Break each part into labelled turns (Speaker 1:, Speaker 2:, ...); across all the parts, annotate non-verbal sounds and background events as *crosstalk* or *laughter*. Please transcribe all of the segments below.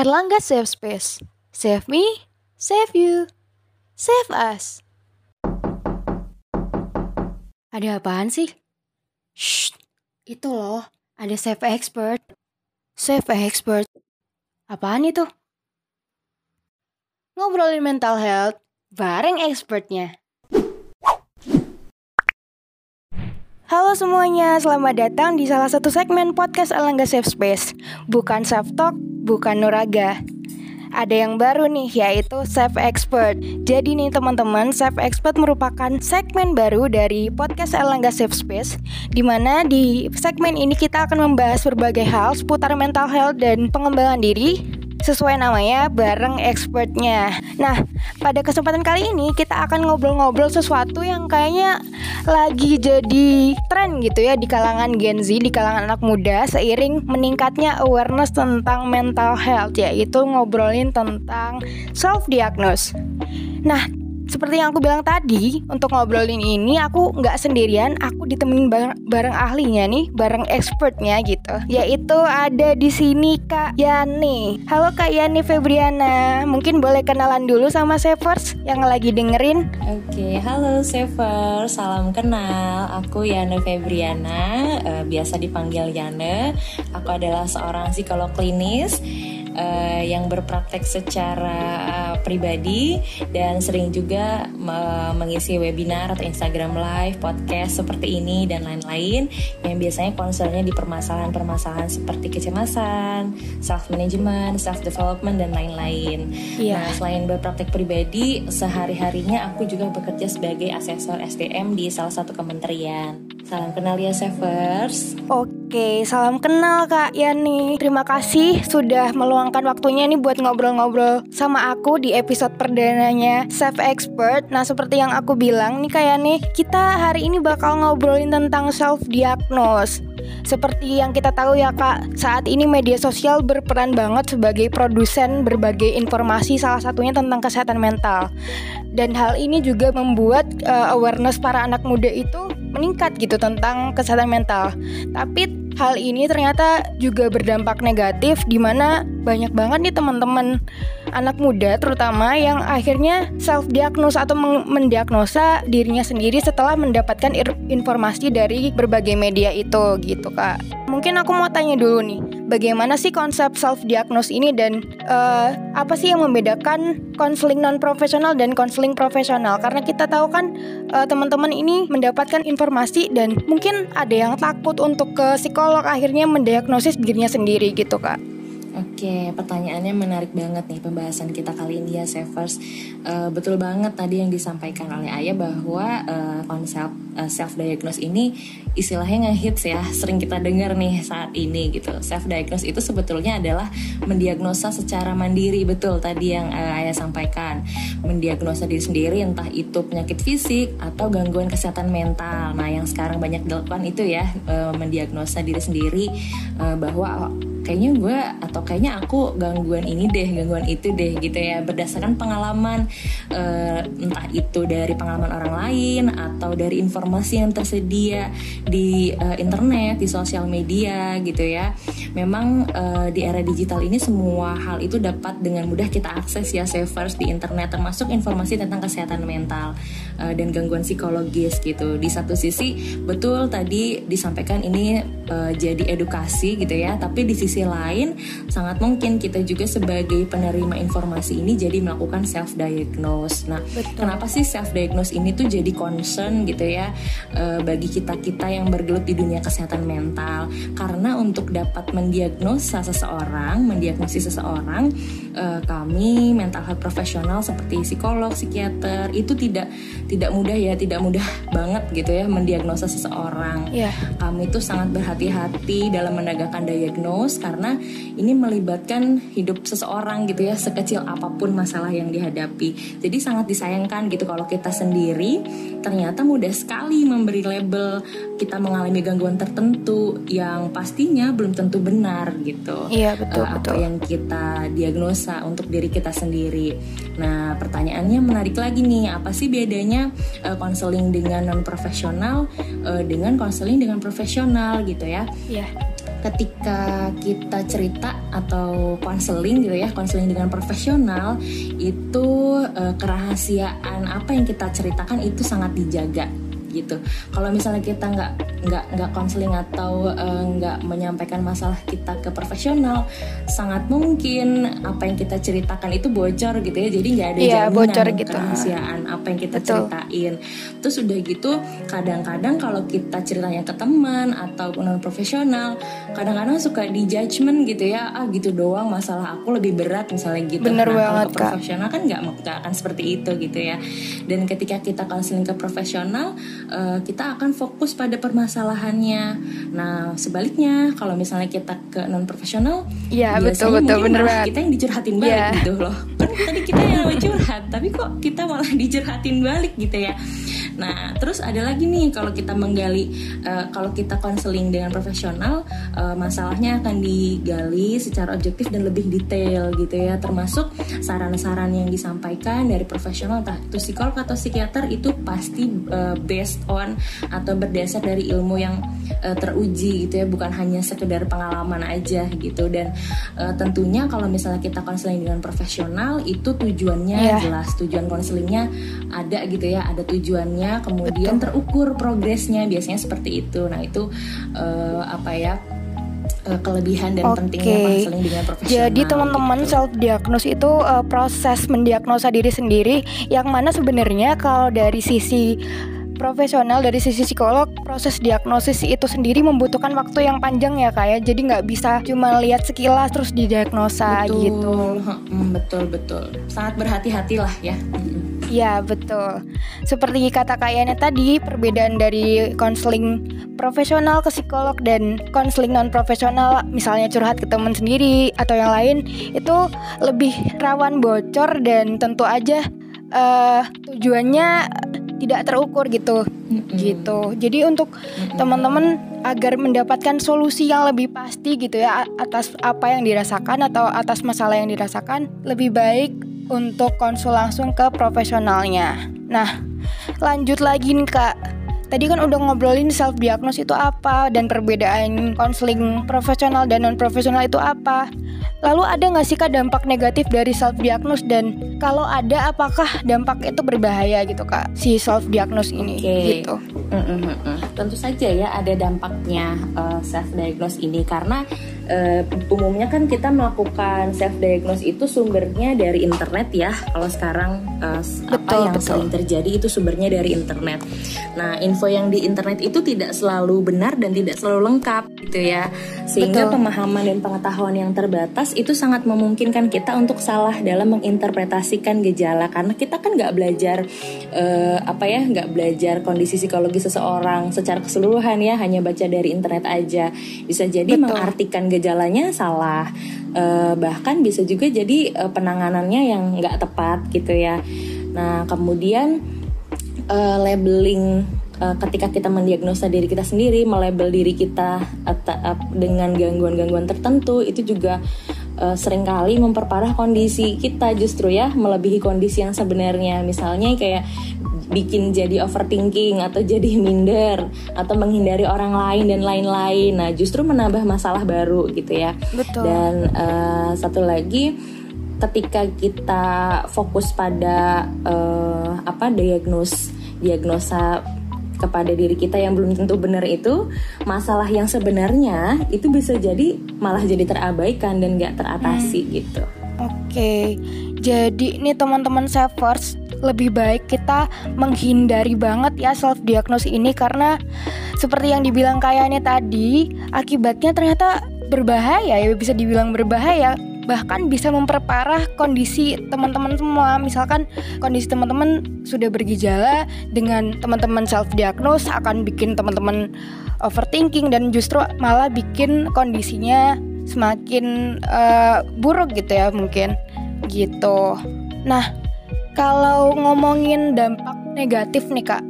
Speaker 1: Erlangga Safe Space. Save me, save you, save us. Ada apaan sih? Shh, itu loh, ada Safe Expert. Safe Expert. Apaan itu? Ngobrolin mental health bareng expertnya. Halo semuanya, selamat datang di salah satu segmen podcast Alangga Safe Space. Bukan self talk, bukan nuraga. Ada yang baru nih, yaitu Safe Expert. Jadi nih teman-teman, Safe Expert merupakan segmen baru dari podcast Alangga Safe Space, di mana di segmen ini kita akan membahas berbagai hal seputar mental health dan pengembangan diri, sesuai namanya bareng expertnya. Nah, pada kesempatan kali ini kita akan ngobrol-ngobrol sesuatu yang kayaknya lagi jadi tren gitu ya di kalangan Gen Z, di kalangan anak muda seiring meningkatnya awareness tentang mental health yaitu ngobrolin tentang self diagnose. Nah, seperti yang aku bilang tadi, untuk ngobrolin ini aku nggak sendirian, aku ditemenin bareng, bareng ahlinya nih, bareng expertnya gitu. Yaitu ada di sini Kak Yani. Halo Kak Yani Febriana, mungkin boleh kenalan dulu sama Savers yang lagi dengerin.
Speaker 2: Oke, halo Savers, salam kenal. Aku Yana Febriana, uh, biasa dipanggil Yana. Aku adalah seorang psikolog klinis uh, yang berpraktek secara uh, pribadi dan sering juga uh, mengisi webinar atau Instagram live, podcast seperti ini dan lain-lain yang biasanya concernnya di permasalahan-permasalahan seperti kecemasan, self management, self development dan lain-lain. Yeah. Nah, selain berpraktek pribadi, sehari-harinya aku juga bekerja sebagai asesor SDM di salah satu kementerian. Salam kenal ya Savers.
Speaker 1: Oke, salam kenal Kak Yani. Terima kasih sudah meluangkan waktunya nih buat ngobrol-ngobrol sama aku di episode perdananya Self Expert. Nah, seperti yang aku bilang nih Kak Yani, kita hari ini bakal ngobrolin tentang self diagnose. Seperti yang kita tahu ya Kak, saat ini media sosial berperan banget sebagai produsen berbagai informasi salah satunya tentang kesehatan mental. Dan hal ini juga membuat uh, awareness para anak muda itu meningkat gitu tentang kesehatan mental. Tapi hal ini ternyata juga berdampak negatif di mana banyak banget nih teman-teman anak muda terutama yang akhirnya self diagnose atau mendiagnosa dirinya sendiri setelah mendapatkan informasi dari berbagai media itu gitu Kak. Mungkin aku mau tanya dulu nih, bagaimana sih konsep self diagnose ini dan uh, apa sih yang membedakan konseling non profesional dan konseling profesional? Karena kita tahu kan uh, teman-teman ini mendapatkan informasi dan mungkin ada yang takut untuk ke psikolog akhirnya mendiagnosis dirinya sendiri gitu Kak.
Speaker 2: Oke, pertanyaannya menarik banget nih pembahasan kita kali ini ya, Savers. Uh, betul banget tadi yang disampaikan oleh Ayah bahwa uh, konsep uh, self diagnose ini istilahnya ngehits ya, sering kita dengar nih saat ini gitu. Self diagnose itu sebetulnya adalah mendiagnosa secara mandiri, betul tadi yang uh, Ayah sampaikan. Mendiagnosa diri sendiri entah itu penyakit fisik atau gangguan kesehatan mental. Nah, yang sekarang banyak dilakukan itu ya, uh, mendiagnosa diri sendiri uh, bahwa kayaknya gue atau kayaknya aku gangguan ini deh gangguan itu deh gitu ya. Berdasarkan pengalaman uh, entah itu dari pengalaman orang lain atau dari informasi yang tersedia di uh, internet di sosial media gitu ya. Memang uh, di era digital ini semua hal itu dapat dengan mudah kita akses ya savers di internet termasuk informasi tentang kesehatan mental uh, dan gangguan psikologis gitu. Di satu sisi betul tadi disampaikan ini uh, jadi edukasi gitu ya. Tapi di sisi sisi lain sangat mungkin kita juga sebagai penerima informasi ini jadi melakukan self diagnose. Nah, Betul. kenapa sih self diagnose ini tuh jadi concern gitu ya e, bagi kita-kita yang bergelut di dunia kesehatan mental? Karena untuk dapat mendiagnosa seseorang, mendiagnosis seseorang, e, kami mental health profesional seperti psikolog, psikiater itu tidak tidak mudah ya, tidak mudah *laughs* banget gitu ya mendiagnosa seseorang. Yeah. Kami itu sangat berhati-hati dalam menegakkan diagnosis karena ini melibatkan hidup seseorang gitu ya sekecil apa pun masalah yang dihadapi. Jadi sangat disayangkan gitu kalau kita sendiri ternyata mudah sekali memberi label kita mengalami gangguan tertentu yang pastinya belum tentu benar gitu.
Speaker 1: Iya betul uh,
Speaker 2: betul. Apa yang kita diagnosa untuk diri kita sendiri. Nah pertanyaannya menarik lagi nih apa sih bedanya konseling uh, dengan non profesional uh, dengan konseling dengan profesional gitu ya?
Speaker 1: Iya
Speaker 2: ketika kita cerita atau konseling gitu ya konseling dengan profesional itu uh, kerahasiaan apa yang kita ceritakan itu sangat dijaga gitu. Kalau misalnya kita nggak nggak nggak konseling atau uh, nggak menyampaikan masalah kita ke profesional, sangat mungkin apa yang kita ceritakan itu bocor gitu ya. Jadi nggak ada
Speaker 1: yeah,
Speaker 2: jaminan
Speaker 1: bocor gitu.
Speaker 2: kerahasiaan apa yang kita
Speaker 1: Betul.
Speaker 2: ceritain. Terus udah gitu, kadang-kadang kalau kita ceritanya ke teman atau non profesional, kadang-kadang suka di judgment gitu ya. Ah gitu doang masalah aku lebih berat misalnya gitu.
Speaker 1: Bener
Speaker 2: nah,
Speaker 1: banget,
Speaker 2: kalau ke profesional kan nggak nggak akan seperti itu gitu ya. Dan ketika kita konseling ke profesional, eh, kita akan fokus pada permasalahannya. Nah, sebaliknya kalau misalnya kita ke non profesional,
Speaker 1: Iya,
Speaker 2: biasanya
Speaker 1: betul, betul, bener
Speaker 2: malah
Speaker 1: banget.
Speaker 2: kita yang dicurhatin balik
Speaker 1: Iya.
Speaker 2: gitu loh. Kan tadi kita yang curhat, tapi kok kita malah dicurhatin balik gitu ya. Nah, terus ada lagi nih kalau kita menggali, eh, kalau kita konseling dengan profesional, eh, masalahnya akan digali secara objektif dan lebih detail gitu ya, termasuk saran-saran yang disampaikan dari profesional, entah itu psikolog atau psikiater itu pasti eh, based on atau berdasar dari ilmu yang eh, teruji gitu ya, bukan hanya sekedar pengalaman aja gitu. Dan eh, tentunya kalau misalnya kita konseling dengan profesional itu tujuannya
Speaker 1: Iya.
Speaker 2: jelas, tujuan konselingnya ada gitu ya, ada tujuannya, kemudian terukur progresnya biasanya seperti itu. Nah itu eh, apa ya eh, kelebihan dan
Speaker 1: Oke.
Speaker 2: pentingnya konseling dengan profesional.
Speaker 1: Jadi teman-teman
Speaker 2: gitu.
Speaker 1: self diagnose itu uh, proses mendiagnosa diri sendiri yang mana sebenarnya kalau dari sisi profesional dari sisi psikolog proses diagnosis itu sendiri membutuhkan waktu yang panjang ya kak ya. Jadi nggak bisa cuma lihat sekilas terus didiagnosa
Speaker 2: betul,
Speaker 1: gitu.
Speaker 2: Mm, betul betul, sangat berhati-hatilah ya.
Speaker 1: Iya betul. Seperti kata Kak Yana tadi, perbedaan dari konseling profesional ke psikolog dan konseling non profesional, misalnya curhat ke teman sendiri atau yang lain, itu lebih rawan bocor dan tentu aja eh, tujuannya tidak terukur gitu,
Speaker 2: Mm-mm.
Speaker 1: gitu. Jadi untuk teman-teman agar mendapatkan solusi yang lebih pasti gitu ya atas apa yang dirasakan atau atas masalah yang dirasakan, lebih baik untuk konsul langsung ke profesionalnya. Nah, lanjut lagi nih Kak. Tadi kan udah ngobrolin self diagnose itu apa dan perbedaan konseling profesional dan non profesional itu apa. Lalu ada nggak sih kak dampak negatif dari self diagnose dan kalau ada apakah dampak itu berbahaya gitu kak si self diagnose ini
Speaker 2: Oke.
Speaker 1: gitu.
Speaker 2: Mm-mm-mm. Tentu saja ya ada dampaknya self diagnose ini karena eh, umumnya kan kita melakukan self diagnose itu sumbernya dari internet ya. Kalau sekarang eh, s- apa
Speaker 1: Betul,
Speaker 2: yang
Speaker 1: betul.
Speaker 2: sering terjadi itu sumbernya dari internet. Nah, info yang di internet itu tidak selalu benar dan tidak selalu lengkap gitu ya. Sehingga
Speaker 1: Betul.
Speaker 2: pemahaman dan pengetahuan yang terbatas itu sangat memungkinkan kita untuk salah dalam menginterpretasikan gejala karena kita kan nggak belajar eh, apa ya nggak belajar kondisi psikologi seseorang secara keseluruhan ya hanya baca dari internet aja bisa jadi
Speaker 1: Betul.
Speaker 2: mengartikan gejalanya salah Eh, bahkan bisa juga jadi eh, penanganannya yang nggak tepat gitu ya nah kemudian eh, labeling ketika kita mendiagnosa diri kita sendiri, melabel diri kita dengan gangguan-gangguan tertentu itu juga eh, sering kali memperparah kondisi kita justru ya melebihi kondisi yang sebenarnya. Misalnya kayak bikin jadi overthinking atau jadi minder atau menghindari orang lain dan lain-lain. Nah, justru menambah masalah baru gitu ya.
Speaker 1: Betul.
Speaker 2: Dan eh, satu lagi ketika kita fokus pada eh, apa diagnos diagnosa kepada diri kita yang belum tentu benar itu masalah yang sebenarnya itu bisa jadi malah jadi terabaikan dan nggak teratasi gitu.
Speaker 1: Oke, jadi nih teman-teman savers lebih baik kita menghindari banget ya self diagnose ini karena seperti yang dibilang kayaknya tadi akibatnya ternyata berbahaya ya bisa dibilang berbahaya. Bahkan bisa memperparah kondisi teman-teman semua. Misalkan kondisi teman-teman sudah bergejala dengan teman-teman self diagnose akan bikin teman-teman overthinking dan justru malah bikin kondisinya semakin eh, buruk gitu ya mungkin gitu. Nah, kalau ngomongin dampak negatif nih Kak,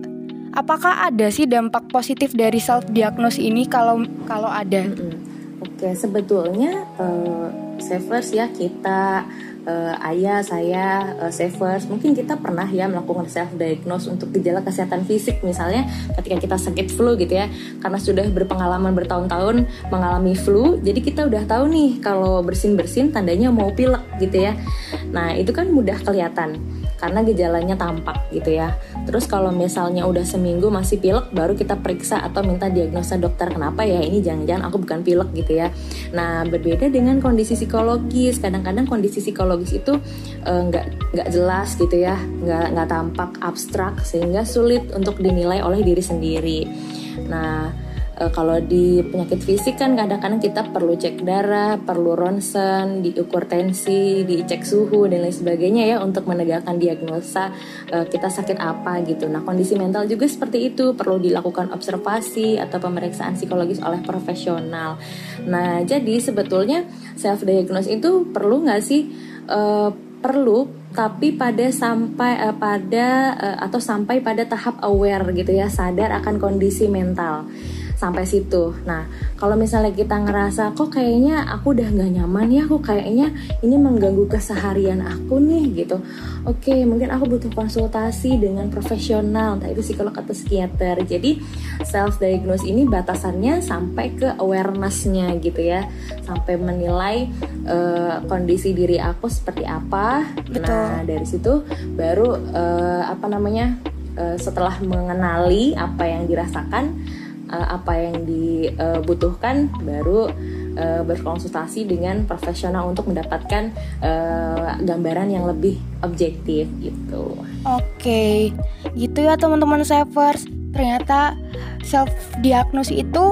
Speaker 1: apakah ada sih dampak positif dari self diagnose ini kalau kalau ada?
Speaker 2: Mm-mm. Oke, sebetulnya eh, savers ya kita uh, ayah saya uh, savers. Mungkin kita pernah ya melakukan self diagnose untuk gejala kesehatan fisik misalnya ketika kita sakit flu gitu ya. Karena sudah berpengalaman bertahun-tahun mengalami flu jadi kita udah tahu nih kalau bersin-bersin tandanya mau pilek gitu ya. Nah itu kan mudah kelihatan karena gejalanya tampak gitu ya. Terus kalau misalnya udah seminggu masih pilek baru kita periksa atau minta diagnosa dokter kenapa ya ini jangan-jangan aku bukan pilek gitu ya. Nah berbeda dengan kondisi psikologis kadang-kadang kondisi psikologis itu eh, nggak uh, nggak jelas gitu ya nggak nggak tampak abstrak sehingga sulit untuk dinilai oleh diri sendiri. Nah e, kalau di penyakit fisik kan kadang-kadang kita perlu cek darah, perlu ronsen, diukur tensi, dicek suhu dan lain sebagainya ya untuk menegakkan diagnosa e, kita sakit apa gitu. Nah kondisi mental juga seperti itu perlu dilakukan observasi atau pemeriksaan psikologis oleh profesional. Nah jadi sebetulnya self diagnose itu perlu nggak sih? E, perlu tapi pada sampai uh, pada uh, atau sampai pada tahap aware gitu ya sadar akan kondisi mental sampai situ. Nah, kalau misalnya kita ngerasa kok kayaknya aku udah nggak nyaman ya, kok kayaknya ini mengganggu keseharian aku nih gitu. Oke, mungkin aku butuh konsultasi dengan profesional, entah itu psikolog atau psikiater. Jadi self diagnose ini batasannya sampai ke awarenessnya gitu ya, sampai menilai uh, kondisi diri aku seperti apa. Betul. Nah, dari situ baru uh, apa namanya? Uh, setelah mengenali apa yang dirasakan uh, apa yang dibutuhkan baru uh, berkonsultasi dengan profesional untuk mendapatkan uh, gambaran yang lebih objektif gitu.
Speaker 1: Oke, gitu ya teman-teman savers. Ternyata self diagnosis itu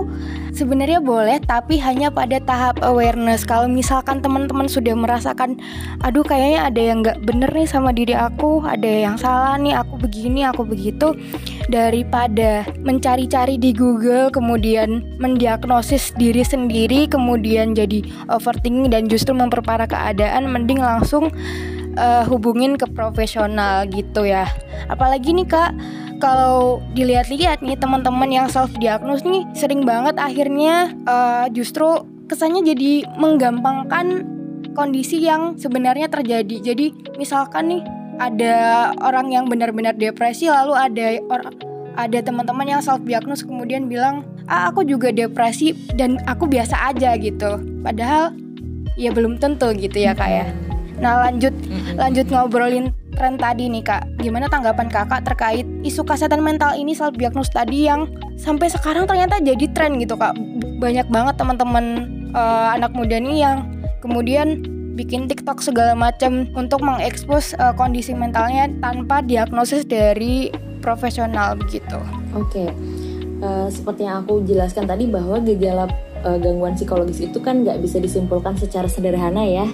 Speaker 1: sebenarnya boleh tapi hanya pada tahap awareness. Kalau misalkan teman-teman sudah merasakan aduh kayaknya ada yang nggak bener nih sama diri aku ada yang salah nih aku begini aku begitu daripada mencari-cari di Google kemudian mendiagnosis diri sendiri kemudian jadi overthinking dan justru memperparah keadaan mending langsung uh, hubungin ke profesional gitu ya. Apalagi nih kak kalau dilihat-lihat nih teman-teman yang self diagnose nih sering banget akhirnya uh, justru kesannya jadi menggampangkan kondisi yang sebenarnya terjadi. Jadi misalkan nih ada orang yang benar-benar depresi lalu ada orang ada teman-teman yang self diagnose kemudian bilang ah aku juga depresi dan aku biasa aja gitu. Padahal ya belum tentu gitu ya kak ya. Nah lanjut lanjut ngobrolin tren tadi nih kak Gimana tanggapan kakak terkait isu kesehatan mental ini self diagnosis tadi yang sampai sekarang ternyata jadi tren gitu kak Banyak banget teman-teman uh, anak muda nih yang kemudian bikin TikTok segala macam untuk mengekspos uh, kondisi mentalnya tanpa diagnosis dari profesional begitu.
Speaker 2: Oke, okay. uh, eh, seperti yang aku jelaskan tadi bahwa gejala uh, gangguan psikologis itu kan nggak bisa disimpulkan secara sederhana ya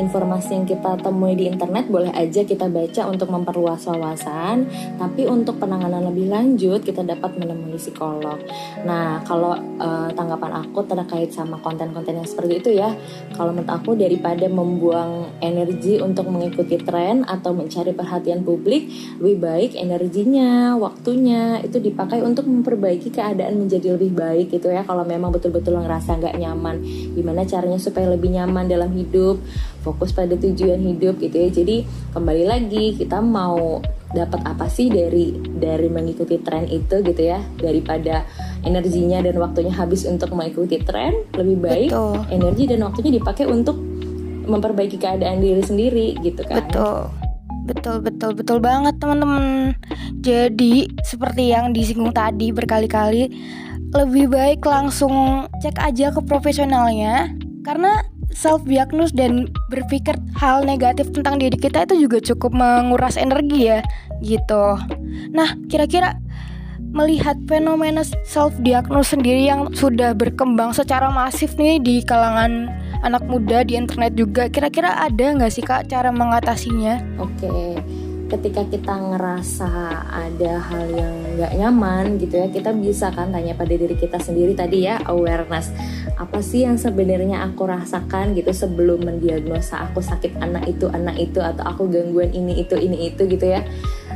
Speaker 2: informasi yang kita temui di internet boleh aja kita baca untuk memperluas wawasan, tapi untuk penanganan lebih lanjut kita dapat menemui psikolog. Nah, kalau uh, tanggapan aku terkait sama konten-konten yang seperti itu ya, kalau menurut aku daripada membuang energi untuk mengikuti tren atau mencari perhatian publik, lebih baik energinya, waktunya itu dipakai untuk memperbaiki keadaan menjadi lebih baik gitu ya. Kalau memang betul-betul ngerasa nggak nyaman, gimana caranya supaya lebih nyaman dalam hidup, fokus pada tujuan hidup gitu ya. Jadi kembali lagi kita mau dapat apa sih dari dari mengikuti tren itu gitu ya. Daripada energinya dan waktunya habis untuk mengikuti tren lebih baik betul. energi dan waktunya dipakai untuk memperbaiki keadaan diri sendiri gitu kan.
Speaker 1: Betul. Betul betul betul banget teman-teman. Jadi seperti yang disinggung tadi berkali-kali lebih baik langsung cek aja ke profesionalnya. Karena self diagnose dan berpikir hal negatif tentang diri kita itu juga cukup menguras energi ya gitu. Nah, kira-kira melihat fenomena self diagnose sendiri yang sudah berkembang secara masif nih di kalangan anak muda di internet juga, kira-kira ada nggak sih kak cara mengatasinya?
Speaker 2: Oke. Okay ketika kita ngerasa ada hal yang nggak nyaman gitu ya kita bisa kan tanya pada diri kita sendiri tadi ya awareness. Apa sih yang sebenarnya aku rasakan gitu sebelum mendiagnosa aku sakit anak itu anak itu atau aku gangguan ini itu ini itu gitu ya?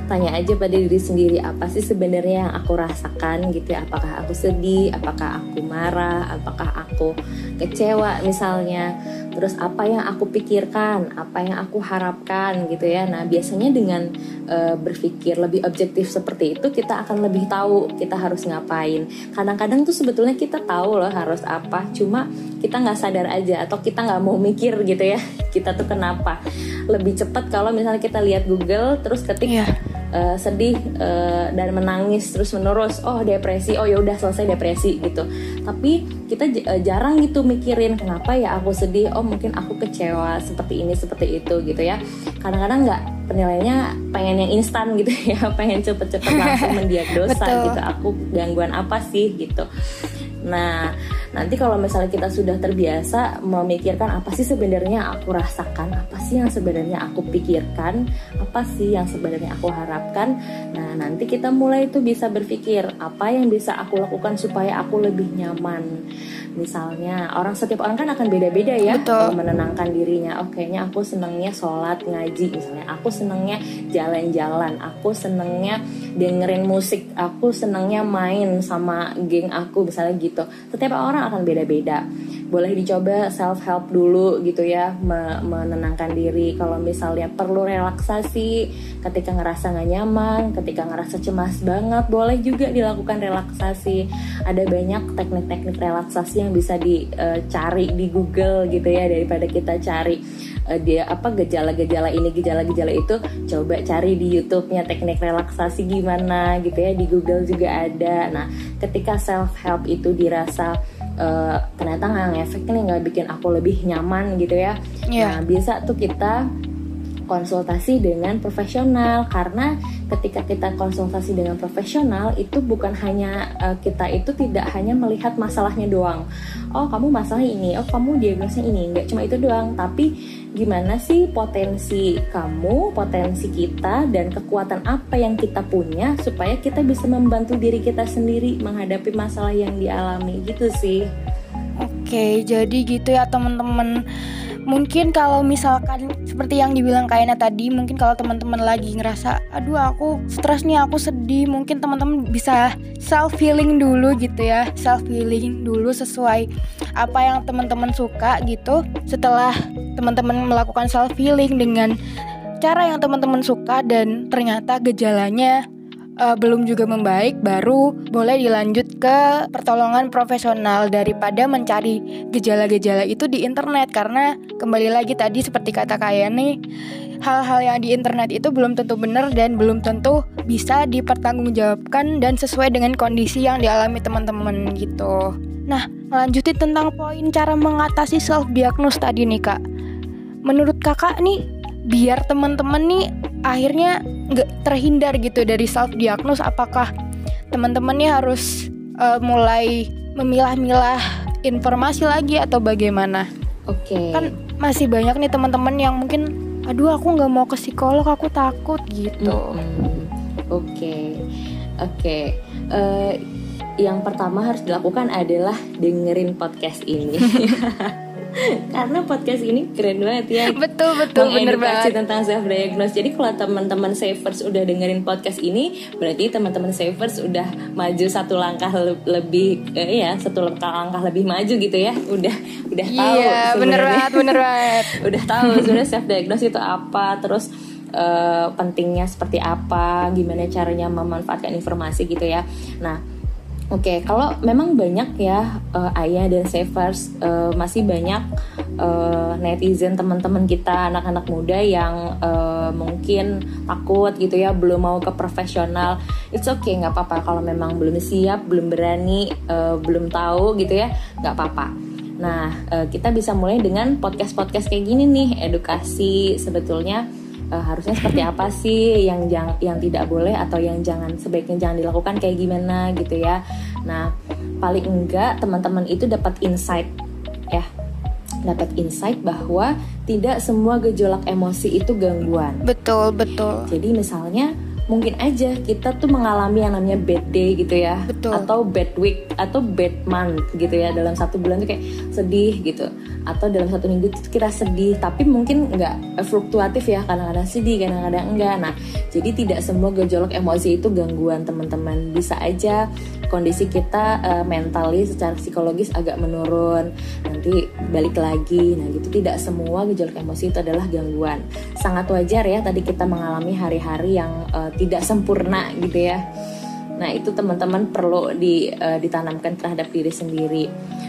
Speaker 2: Tanya aja pada diri sendiri apa sih sebenarnya yang aku rasakan gitu ya? Apakah aku sedih? Apakah aku marah? Apakah aku aku kecewa misalnya. Terus apa yang aku pikirkan apa yang aku harapkan gitu ya. Nah biasanya dengan uh, berpikir lebih objektif seperti itu kita akan lebih tahu kita harus ngapain. Kadang-kadang tuh sebetulnya kita tahu loh harus apa cuma kita nggak sadar aja atau kita nggak mau mikir gitu ya *laughs* kita tuh kenapa. Lebih cepat kalau misalnya kita lihat Google terus ketik yeah uh, sedih uh, dan menangis terus menerus oh depresi. Oh ya udah selesai depresi gitu. Tapi kita uh, jarang gitu mikirin kenapa ya aku sedih? Oh mungkin aku kecewa seperti ini seperti itu gitu ya. Kadang-kadang nggak penilaiannya pengen yang instan gitu *laughs* ya pengen cepet-cepet langsung mendiagnosa gitu. Aku gangguan apa sih gitu. Nah nanti kalau misalnya kita sudah terbiasa memikirkan apa sih sebenarnya aku rasakan apa sih yang sebenarnya aku pikirkan apa sih yang sebenarnya aku harapkan nah nanti kita mulai itu bisa berpikir apa yang bisa aku lakukan supaya aku lebih nyaman misalnya orang setiap orang kan akan beda-beda ya Betul. menenangkan dirinya. Oh kayaknya aku senangnya sholat ngaji misalnya. Aku senangnya jalan-jalan. Aku senangnya dengerin musik. Aku senangnya main sama geng aku misalnya gitu. Setiap orang akan beda-beda boleh dicoba self help dulu gitu ya menenangkan diri. Kalau misalnya perlu relaksasi ketika ngerasa nggak nyaman ketika ngerasa cemas banget boleh juga dilakukan relaksasi. Ada banyak teknik-teknik relaksasi yang bisa dicari di Google gitu ya daripada kita cari uh, dia apa gejala-gejala ini gejala-gejala itu. Coba cari di YouTube-nya teknik relaksasi gimana gitu ya di Google juga ada. Nah ketika self help itu dirasa uh, ternyata nggak ngefek nih nggak bikin aku lebih nyaman gitu ya yeah. nah bisa tuh kita konsultasi dengan profesional karena ketika kita konsultasi dengan profesional itu bukan hanya uh, kita itu tidak hanya melihat masalahnya doang oh kamu masalah ini oh kamu diagnosnya ini nggak cuma itu doang tapi gimana sih potensi kamu potensi kita dan kekuatan apa yang kita punya supaya kita bisa membantu diri kita sendiri menghadapi masalah yang dialami? Gitu sih.
Speaker 1: Oke, jadi gitu ya teman-teman. Mungkin kalau misalkan seperti yang dibilang Kayana tadi mungkin kalau teman-teman lagi ngerasa aduh aku stres nih aku sedih mungkin teman-teman bisa self healing dulu gitu ya. Self healing dulu sesuai apa yang teman-teman suka gitu. Setelah teman-teman melakukan self healing dengan cara yang teman-teman suka dan ternyata gejalanya uh, belum juga membaik, baru boleh dilanjut ke pertolongan profesional daripada mencari gejala-gejala itu di internet karena kembali lagi tadi seperti kata kaya nih hal-hal yang di internet itu belum tentu benar dan belum tentu bisa dipertanggungjawabkan dan sesuai dengan kondisi yang dialami teman-teman gitu. Nah, lanjutin tentang poin cara mengatasi self diagnose tadi nih kak. Menurut kakak nih, biar teman-teman nih akhirnya nggak terhindar gitu dari self diagnose apakah teman-temannya harus uh, mulai memilah-milah informasi lagi atau bagaimana?
Speaker 2: Oke. Okay.
Speaker 1: Kan masih banyak nih teman-teman yang mungkin aduh aku nggak mau ke psikolog aku takut gitu.
Speaker 2: Oke. Oke. Okay. Uh, eh, yang pertama harus dilakukan adalah dengerin podcast ini. *laughs* karena podcast ini keren banget ya.
Speaker 1: Betul betul bener banget.
Speaker 2: tentang self diagnose jadi kalau teman-teman savers udah dengerin podcast ini berarti teman-teman savers udah maju satu langkah lebih eh, ya satu langkah lebih maju gitu ya. Udah udah tahu
Speaker 1: iya bener banget bener banget. *laughs*
Speaker 2: Udah tahu sebenarnya self diagnose itu apa terus uh, pentingnya seperti apa gimana caranya memanfaatkan informasi gitu ya. Nah Oke, okay, kalau memang banyak ya uh, ayah dan savers uh, masih banyak uh, netizen teman-teman kita anak-anak muda yang uh, mungkin takut gitu ya belum mau ke profesional. It's okay, nggak apa-apa kalau memang belum siap, belum berani, uh, belum tahu gitu ya, nggak apa-apa. Nah, uh, kita bisa mulai dengan podcast-podcast kayak gini nih, edukasi sebetulnya uh, harusnya seperti apa *laughs* sih yang jang, yang tidak boleh atau yang jangan sebaiknya jangan dilakukan kayak gimana gitu ya. Nah, paling enggak teman-teman itu dapat insight ya. Dapat insight bahwa tidak semua gejolak emosi itu gangguan.
Speaker 1: Betul, betul.
Speaker 2: Jadi misalnya mungkin aja kita tuh mengalami yang namanya bad day gitu ya
Speaker 1: Betul.
Speaker 2: atau bad week atau bad month gitu ya dalam satu bulan tuh kayak sedih gitu atau dalam satu minggu kita sedih tapi mungkin nggak fluktuatif ya kadang-kadang sedih kadang-kadang enggak. Nah jadi tidak semua gejolak emosi itu gangguan teman-teman. Bisa aja kondisi kita uh, mentally secara psikologis agak menurun. Nanti balik lagi. Nah gitu. Tidak semua gejolak emosi itu adalah gangguan. Sangat wajar ya tadi kita mengalami hari-hari yang uh, tidak sempurna gitu ya. Nah, itu teman-teman perlu di, uh, ditanamkan terhadap diri sendiri.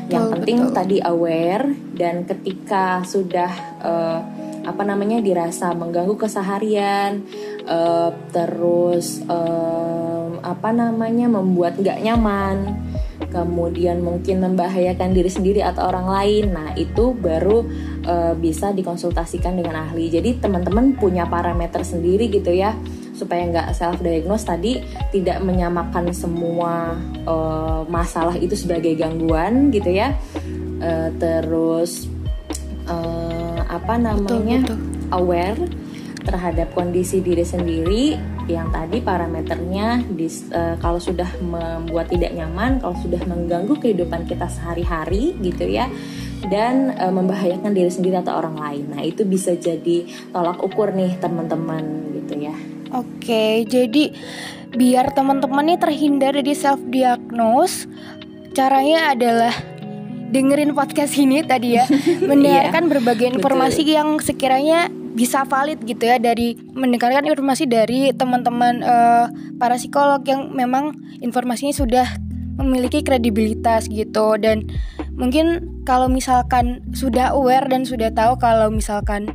Speaker 2: Yang oh, penting betul. tadi aware dan ketika sudah uh, apa namanya dirasa mengganggu keseharian, uh, terus uh, apa namanya membuat nggak nyaman, kemudian mungkin membahayakan diri sendiri atau orang lain. Nah, itu baru uh, bisa dikonsultasikan dengan ahli. Jadi teman-teman punya parameter sendiri gitu ya supaya nggak self diagnose tadi tidak menyamakan semua uh, masalah itu sebagai gangguan gitu ya uh, terus uh, apa namanya betul, betul. aware terhadap kondisi diri sendiri yang tadi parameternya di, uh, kalau sudah membuat tidak nyaman, kalau sudah mengganggu kehidupan kita sehari-hari gitu ya, dan uh, membahayakan diri sendiri atau orang lain. Nah itu bisa jadi tolak ukur nih teman-teman.
Speaker 1: Oke, jadi biar teman-teman nih terhindar dari self diagnose, caranya adalah dengerin podcast ini tadi ya, *laughs* mendengarkan yeah, berbagai informasi betul. yang sekiranya bisa valid gitu ya dari mendengarkan informasi dari teman-teman uh, para psikolog yang memang informasinya sudah memiliki kredibilitas gitu dan mungkin kalau misalkan sudah aware dan sudah tahu kalau misalkan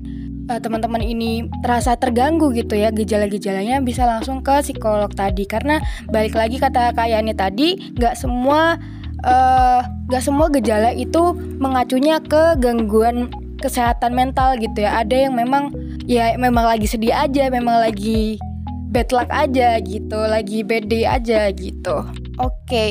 Speaker 1: uh, teman-teman ini terasa terganggu gitu ya gejala-gejalanya bisa langsung ke psikolog tadi. Karena balik lagi kata Kak Yani tadi nggak semua eh, nggak semua gejala itu mengacunya ke gangguan kesehatan mental gitu ya. Ada yang memang ya memang lagi sedih aja memang lagi bad luck aja gitu lagi bad day aja gitu. Oke okay.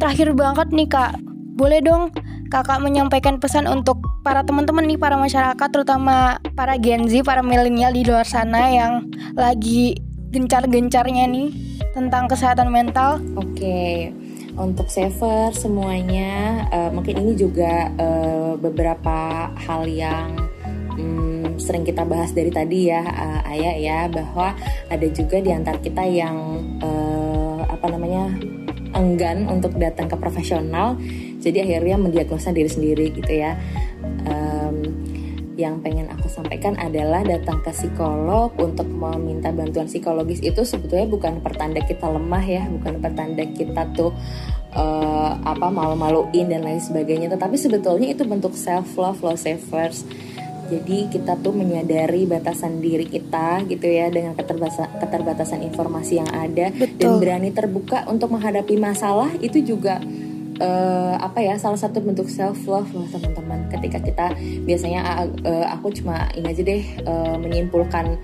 Speaker 1: terakhir banget nih kak. Boleh dong kakak menyampaikan pesan untuk para teman-teman nih para masyarakat terutama para Gen Z, para milenial di luar sana yang lagi gencar-gencarnya nih tentang kesehatan mental.
Speaker 2: Oke. Okay. Untuk saver semuanya, uh, mungkin ini juga uh, beberapa hal yang um, sering kita bahas dari tadi ya, uh, Ayah ya, bahwa ada juga di antar kita yang uh, apa namanya enggan untuk datang ke profesional jadi akhirnya mendiagnosa diri sendiri gitu ya. Um, yang pengen aku sampaikan adalah datang ke psikolog untuk meminta bantuan psikologis itu sebetulnya bukan pertanda kita lemah ya bukan pertanda kita tuh uh, apa malu-maluin dan lain sebagainya. Tetapi sebetulnya itu bentuk self love low savers. Jadi kita tuh menyadari batasan diri kita gitu ya dengan keterbatasan, keterbatasan informasi yang ada. Betul. dan berani terbuka untuk menghadapi masalah itu juga uh, apa ya salah satu bentuk self love loh teman-teman. Ketika kita biasanya uh, aku cuma ini aja deh uh, menyimpulkan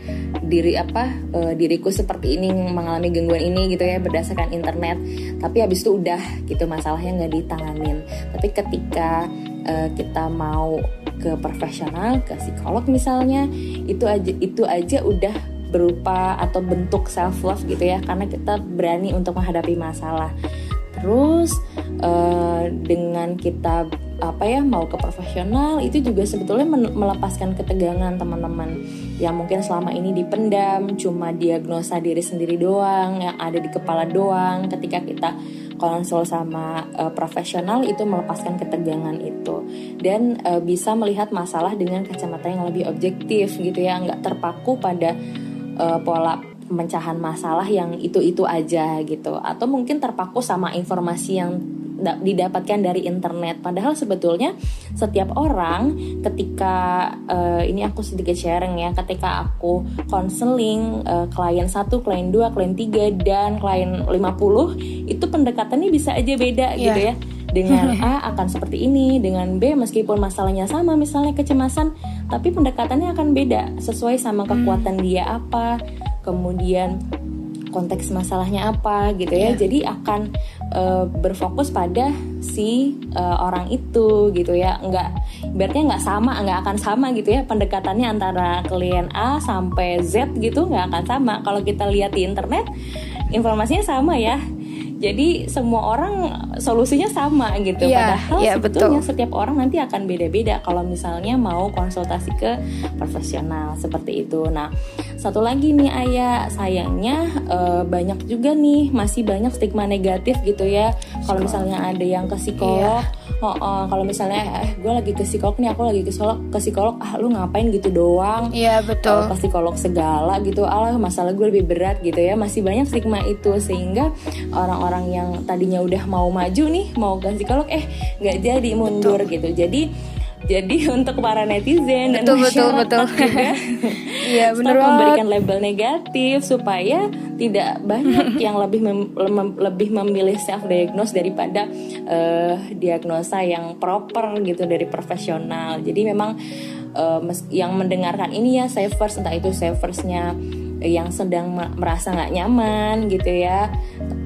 Speaker 2: diri apa uh, diriku seperti ini mengalami gangguan ini gitu ya berdasarkan internet. Tapi habis itu udah gitu masalahnya nggak ditanganin. Tapi ketika uh, kita mau ke profesional ke psikolog misalnya itu aja itu aja udah berupa atau bentuk self love gitu ya karena kita berani untuk menghadapi masalah terus uh, dengan kita apa ya mau ke profesional itu juga sebetulnya melepaskan ketegangan teman-teman. Yang mungkin selama ini dipendam cuma diagnosa diri sendiri doang yang ada di kepala doang. Ketika kita konsul sama uh, profesional itu melepaskan ketegangan itu. Dan uh, bisa melihat masalah dengan kacamata yang lebih objektif gitu ya nggak terpaku pada uh, pola pemecahan masalah yang itu-itu aja gitu atau mungkin terpaku sama informasi yang didapatkan dari internet padahal sebetulnya setiap orang ketika uh, ini aku sedikit sharing ya ketika aku konseling uh, klien satu klien dua klien tiga dan klien 50 itu pendekatannya bisa aja beda yeah. gitu ya dengan A akan seperti ini dengan B meskipun masalahnya sama misalnya kecemasan tapi pendekatannya akan beda sesuai sama kekuatan hmm. dia apa kemudian konteks masalahnya apa gitu ya. Yeah. Jadi akan uh, berfokus pada si uh, orang itu gitu ya. Enggak berarti nggak sama, nggak akan sama gitu ya pendekatannya antara klien A sampai Z gitu nggak akan sama. Kalau kita lihat di internet informasinya sama ya jadi semua orang solusinya sama gitu.
Speaker 1: Iya,
Speaker 2: padahal
Speaker 1: iya,
Speaker 2: sebetulnya
Speaker 1: betul.
Speaker 2: setiap orang nanti akan beda-beda kalau misalnya mau konsultasi ke profesional seperti itu. Nah satu lagi nih ayah sayangnya eh, banyak juga nih masih banyak stigma negatif gitu ya. Kalau misalnya ada yang ke psikolog oh, oh, kalau misalnya eh gue lagi ke psikolog nih aku lagi ke psikolog ke psikolog ah lu ngapain gitu doang?
Speaker 1: Iya betul.
Speaker 2: ke psikolog segala gitu alah masalah gue lebih berat gitu ya. Masih banyak stigma itu sehingga orang-orang yang tadinya udah mau maju nih mau ke psikolog eh nggak jadi mundur gitu. Jadi jadi *laughs* untuk para netizen dan
Speaker 1: Betul, betul,
Speaker 2: masyarakat
Speaker 1: betul.
Speaker 2: juga *laughs*
Speaker 1: Iya
Speaker 2: stop
Speaker 1: bener banget.
Speaker 2: memberikan label negatif supaya tidak banyak *laughs* yang lebih mem- lem- lebih memilih self diagnose daripada eh, diagnosa yang proper gitu dari profesional. Jadi memang mes- yang mendengarkan ini ya savers entah itu saversnya yang sedang me- merasa nggak nyaman gitu ya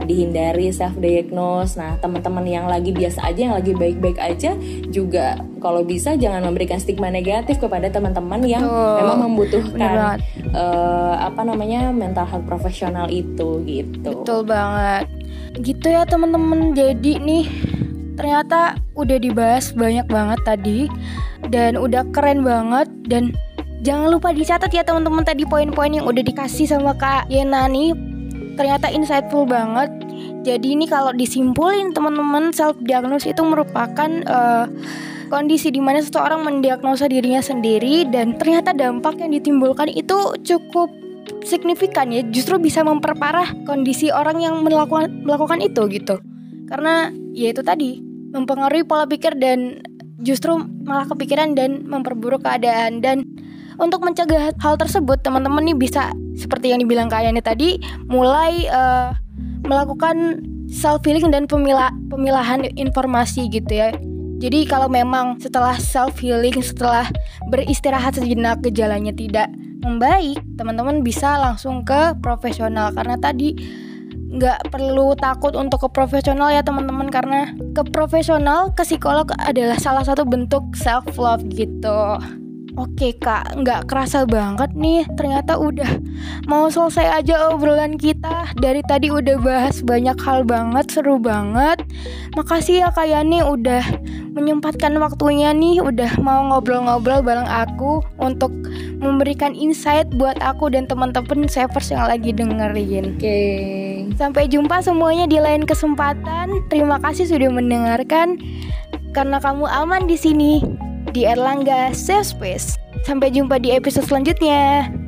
Speaker 2: dihindari self diagnose. Nah teman-teman yang lagi biasa aja yang lagi baik-baik aja juga kalau bisa jangan memberikan stigma negatif kepada teman-teman yang
Speaker 1: Betul.
Speaker 2: memang membutuhkan eh, apa namanya mental health profesional itu gitu.
Speaker 1: Betul banget. Gitu ya teman-teman. Jadi nih ternyata udah dibahas banyak banget tadi dan udah keren banget dan jangan lupa dicatat ya teman-teman tadi poin-poin yang udah dikasih sama Kak Yena nih. Ternyata insightful banget. Jadi ini kalau disimpulin teman-teman self diagnosis itu merupakan eh, kondisi di mana seseorang mendiagnosa dirinya sendiri dan ternyata dampak yang ditimbulkan itu cukup signifikan ya justru bisa memperparah kondisi orang yang melakukan melakukan itu gitu karena ya itu tadi mempengaruhi pola pikir dan justru malah kepikiran dan memperburuk keadaan dan untuk mencegah hal tersebut teman-teman nih bisa seperti yang dibilang Kak Yani tadi mulai eh, melakukan self healing dan pemila pemilahan informasi gitu ya. Jadi kalau memang setelah self healing, setelah beristirahat sejenak gejalanya tidak membaik, teman-teman bisa langsung ke profesional. Karena tadi nggak perlu takut untuk ke profesional ya teman-teman. Karena ke profesional ke psikolog adalah salah satu bentuk self love gitu. Oke kak, nggak kerasa banget nih. Ternyata udah mau selesai aja obrolan kita. Dari tadi udah bahas banyak hal banget, seru banget. Makasih ya kak Yani udah menyempatkan waktunya nih. Udah mau ngobrol-ngobrol bareng aku Untuk memberikan insight buat aku dan teman-teman savers yang lagi dengerin.
Speaker 2: Oke.
Speaker 1: Sampai jumpa semuanya di lain kesempatan. Terima kasih sudah mendengarkan. Karena kamu aman di sini di Erlangga Safe Space. Sampai jumpa di episode selanjutnya.